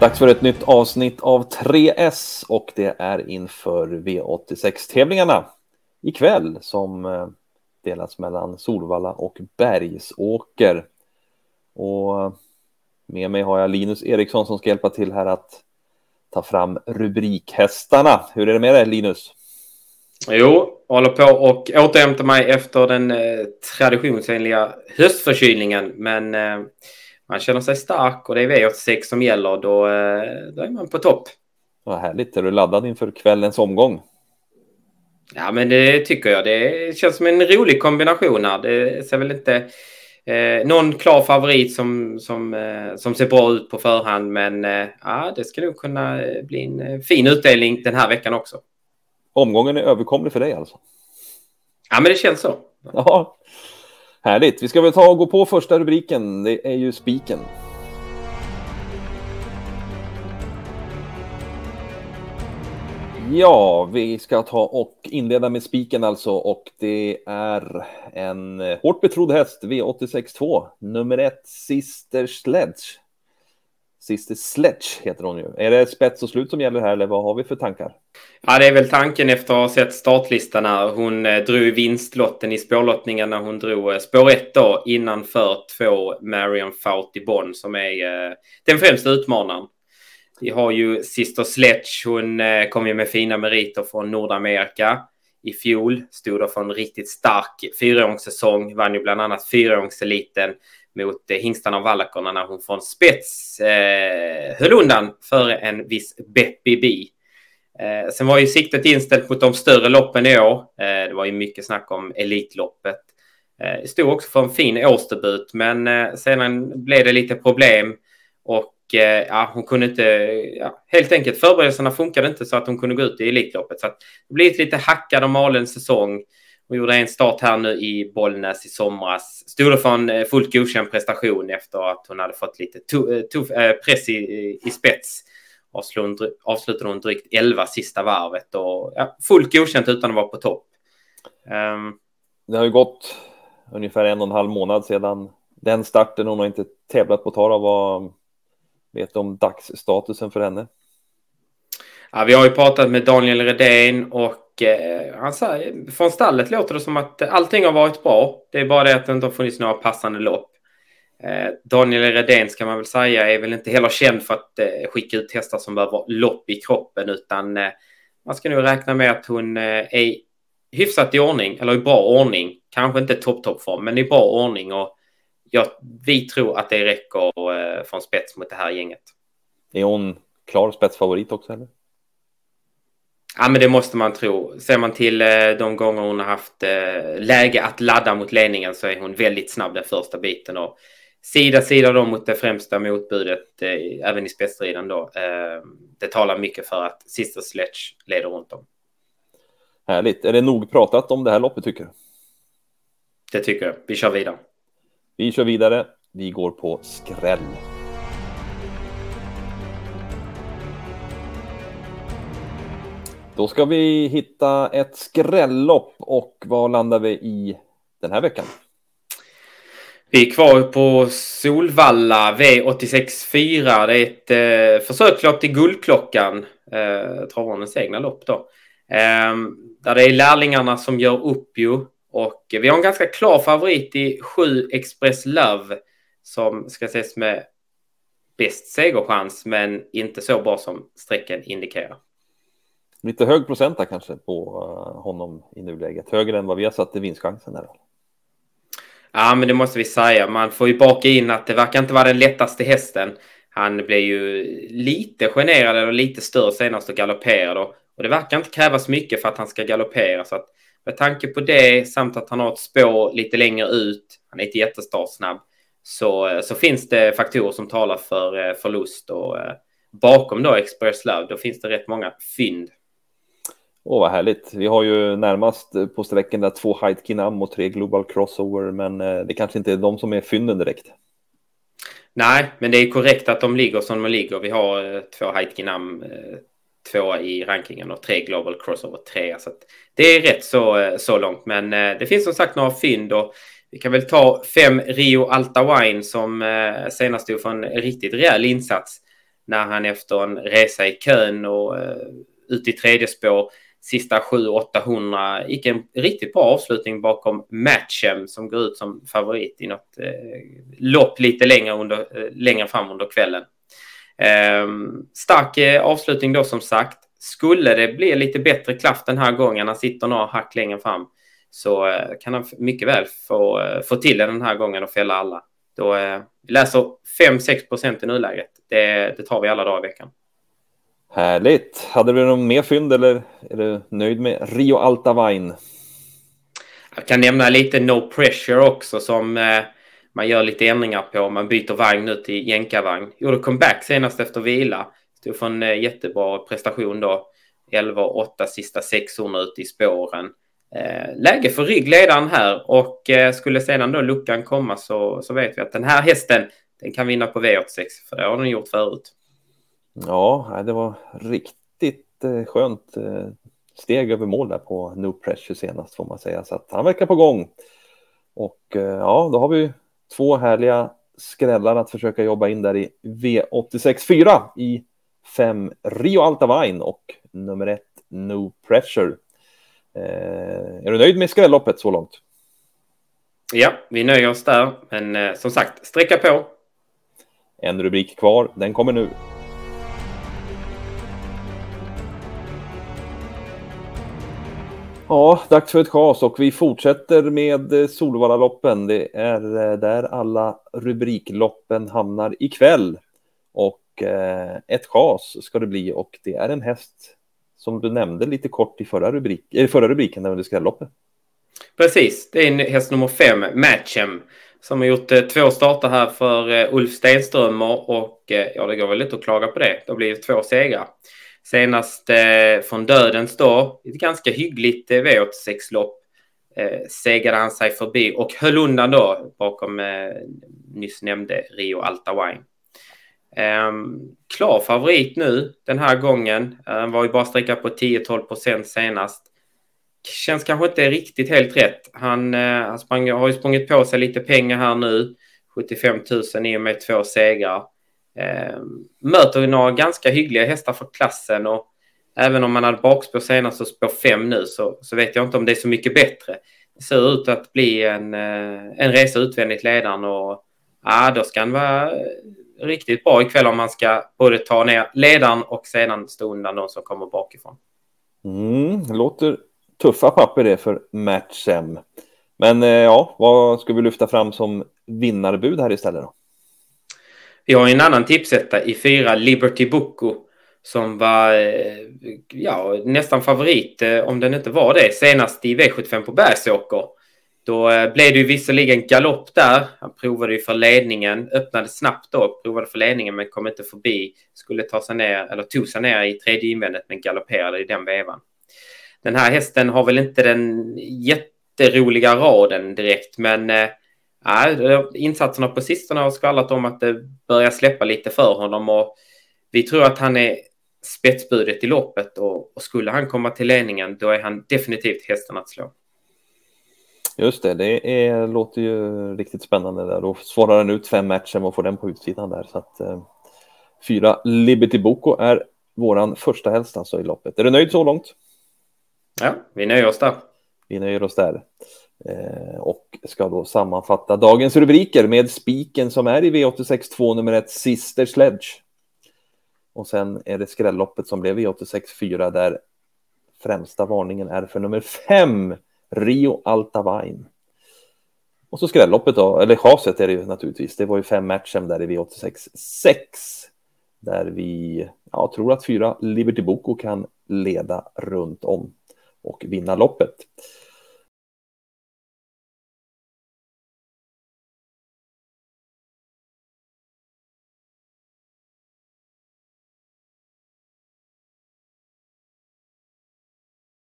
Dags för ett nytt avsnitt av 3S och det är inför V86-tävlingarna ikväll som eh, delas mellan Solvalla och Bergsåker. Och eh, med mig har jag Linus Eriksson som ska hjälpa till här att ta fram rubrikhästarna. Hur är det med dig Linus? Jo, håller på och återhämtar mig efter den eh, traditionsenliga höstförkylningen. Men eh, man känner sig stark och det är V86 som gäller. Då, eh, då är man på topp. Vad härligt. Är du laddad inför kvällens omgång? Ja, men det tycker jag. Det känns som en rolig kombination här. Det ser väl inte eh, någon klar favorit som, som, eh, som ser bra ut på förhand. Men eh, ja, det ska nog kunna bli en eh, fin utdelning den här veckan också. Omgången är överkomlig för dig alltså? Ja, men det känns så. Ja, härligt. Vi ska väl ta och gå på första rubriken. Det är ju spiken. Ja, vi ska ta och inleda med spiken alltså och det är en eh, hårt betrodd häst, V86 nummer ett, Sister Sledge. Sister Sledge heter hon ju. Är det spets och slut som gäller här eller vad har vi för tankar? Ja, det är väl tanken efter att ha sett startlistan här. Hon eh, drog vinstlotten i spårlottningen när hon drog eh, spår 1 då innanför två Marion Fouty Bond som är eh, den främsta utmanaren. Vi har ju Sister Sledge. Hon kom ju med fina meriter från Nordamerika i fjol. Stod då för en riktigt stark fyraåringssäsong. Vann ju bland annat fyraåringseliten mot eh, hingstarna och vallakorna när hon från spets eh, höll undan före en viss Beppi Bi. Eh, sen var ju siktet inställt mot de större loppen i år. Eh, det var ju mycket snack om Elitloppet. Eh, stod också för en fin årsdebut, men eh, sedan blev det lite problem och Eh, ja, hon kunde inte, ja, helt enkelt förberedelserna funkade inte så att hon kunde gå ut i Elitloppet. Så att det blev lite hackad och malen säsong. Hon gjorde en start här nu i Bollnäs i somras. Stod för en eh, fullt godkänd prestation efter att hon hade fått lite eh, tuff, äh, press i, i spets. Avslutade hon drygt 11 sista varvet och ja, fullt godkänt utan att vara på topp. Um, det har ju gått ungefär en och en halv månad sedan den starten. Hon har inte tävlat på Tara. var Vet du om dagsstatusen för henne? Ja, vi har ju pratat med Daniel Redén och eh, han säger, från stallet låter det som att allting har varit bra. Det är bara det att det inte har funnits några passande lopp. Eh, Daniel Redén ska man väl säga är väl inte heller känd för att eh, skicka ut hästar som behöver lopp i kroppen utan eh, man ska nog räkna med att hon eh, är hyfsat i ordning eller i bra ordning. Kanske inte topp toppform men i bra ordning och ja, vi tror att det räcker eh, från spets mot det här gänget. Är hon klar spetsfavorit också eller? Ja, men det måste man tro. Ser man till eh, de gånger hon har haft eh, läge att ladda mot ledningen så är hon väldigt snabb den första biten och sida sida då mot det främsta motbudet även i spetsstriden då. det talar mycket för att Sister Sledge leder runt om. Härligt. Är det nog pratat om det här loppet tycker du? Det tycker jag. Vi kör vidare. Vi kör vidare. Vi går på skräll. Då ska vi hitta ett skrällopp och vad landar vi i den här veckan? Vi är kvar på Solvalla V86.4. Det är ett eh, försökslopp till Guldklockan. Eh, Travvarnens egna lopp då. Eh, där det är lärlingarna som gör upp ju. Och vi har en ganska klar favorit i 7 Express Love som ska ses med bäst segerchans men inte så bra som strecken indikerar. Lite hög procenta kanske på eh, honom i nuläget. Högre än vad vi har satt i vinstchansen. Här. Ja, men det måste vi säga. Man får ju baka in att det verkar inte vara den lättaste hästen. Han blev ju lite generad eller lite större senast och galopperade. Och det verkar inte krävas mycket för att han ska galoppera. Så att med tanke på det samt att han har ett spår lite längre ut, han är inte jättestartsnabb, så, så finns det faktorer som talar för eh, förlust och eh, bakom då Express Love, då finns det rätt många fynd. Åh, vad härligt. Vi har ju närmast på sträcken där två Heidkinam och tre Global Crossover, men eh, det kanske inte är de som är fynden direkt. Nej, men det är korrekt att de ligger som de ligger. Vi har två Heidkinam tvåa i rankingen och tre Global Crossover trea. Så det är rätt så, eh, så långt. Men eh, det finns som sagt några fynd och vi kan väl ta fem Rio Alta Wine som eh, senast stod för en riktigt rejäl insats. när han efter en resa i kön och eh, ut i tredje spår sista 7-800 gick en riktigt bra avslutning bakom Matchem som går ut som favorit i något eh, lopp lite längre, under, eh, längre fram under kvällen. Eh, stark eh, avslutning då som sagt. Skulle det bli lite bättre kraft den här gången, han sitter några hack längre fram, så eh, kan han mycket väl få, eh, få till det den här gången och fälla alla. Då, vi läser 5-6 procent i nuläget. Det, det tar vi alla dagar i veckan. Härligt. Hade du någon mer fynd eller är du nöjd med Rio Alta Wine? Jag kan nämna lite No Pressure också som man gör lite ändringar på. Man byter vagn nu till jänkarvagn. Gjorde comeback senast efter vila. Stod för en eh, jättebra prestation då. 11 8 sista 600 ute i spåren. Eh, läge för ryggledaren här och eh, skulle sedan då luckan komma så, så vet vi att den här hästen den kan vinna på V86 för det har den gjort förut. Ja, det var riktigt skönt steg över mål där på No Pressure senast får man säga. Så att han verkar på gång. Och ja, då har vi två härliga skrällar att försöka jobba in där i V86 4 i 5 Rio Alta Vine och nummer 1 No Pressure. Eh, är du nöjd med skrälloppet så långt? Ja, vi nöjer oss där. Men eh, som sagt, sträcka på. En rubrik kvar, den kommer nu. Ja, dags för ett chas och vi fortsätter med Solvallaloppen. Det är eh, där alla rubrikloppen hamnar ikväll. Och eh, ett chas ska det bli och det är en häst som du nämnde lite kort i förra, rubrik, i förra rubriken under skrälloppet. Precis, det är en häst nummer fem, Matchem, som har gjort eh, två starter här för Ulf Stenströmer och ja, det går väl lite att klaga på det. Det har blivit två segrar. Senast eh, från dödens då, ett ganska hyggligt eh, V86-lopp, eh, segade han sig förbi och höll undan då bakom eh, nyss nämnde Rio Alta Wine. Eh, klar favorit nu den här gången. Eh, var ju bara sträcka på 10-12 procent senast. Känns kanske inte riktigt helt rätt. Han, eh, han sprang, har ju sprungit på sig lite pengar här nu. 75 000 i och med två segrar. Eh, möter några ganska hyggliga hästar för klassen och även om man hade bakspår senast och spår fem nu så, så vet jag inte om det är så mycket bättre. Det ser ut att bli en, eh, en resa utvändigt ledaren och ja, då ska han vara riktigt bra ikväll om man ska både ta ner ledaren och sedan stå undan de som kommer bakifrån. Mm, låter tuffa papper det för matchem. Men eh, ja, vad ska vi lyfta fram som vinnarbud här istället då? Vi har en annan tipsetta i fyra, Liberty Boko, som var eh, ja, nästan favorit, eh, om den inte var det, senast i V75 på Bergsåker. Då eh, blev det ju visserligen galopp där. Han provade ju för ledningen, öppnade snabbt då, provade för ledningen men kom inte förbi. Skulle ta sig ner, eller tog sig ner i tredje invändet men galopperade i den vevan. Den här hästen har väl inte den jätteroliga raden direkt, men Nej, insatserna på sistone har skvallrat om att det börjar släppa lite för honom och vi tror att han är spetsbudet i loppet och, och skulle han komma till ledningen då är han definitivt hästen att slå. Just det, det är, låter ju riktigt spännande där. Då svarar han ut fem matcher och får den på utsidan där. Så att, eh, fyra Liberty Boko är våran första häst alltså i loppet. Är du nöjd så långt? Ja, vi nöjer oss där. Vi nöjer oss där. Eh, och ska då sammanfatta dagens rubriker med spiken som är i V86 2 nummer 1 Sister Sledge. Och sen är det skrälloppet som blev V86 4 där främsta varningen är för nummer 5 Rio Altavain. Och så skrälloppet då, eller chaset är det ju naturligtvis. Det var ju fem matchen där i V86 6 där vi ja, tror att fyra Liberty Boko kan leda runt om och vinna loppet.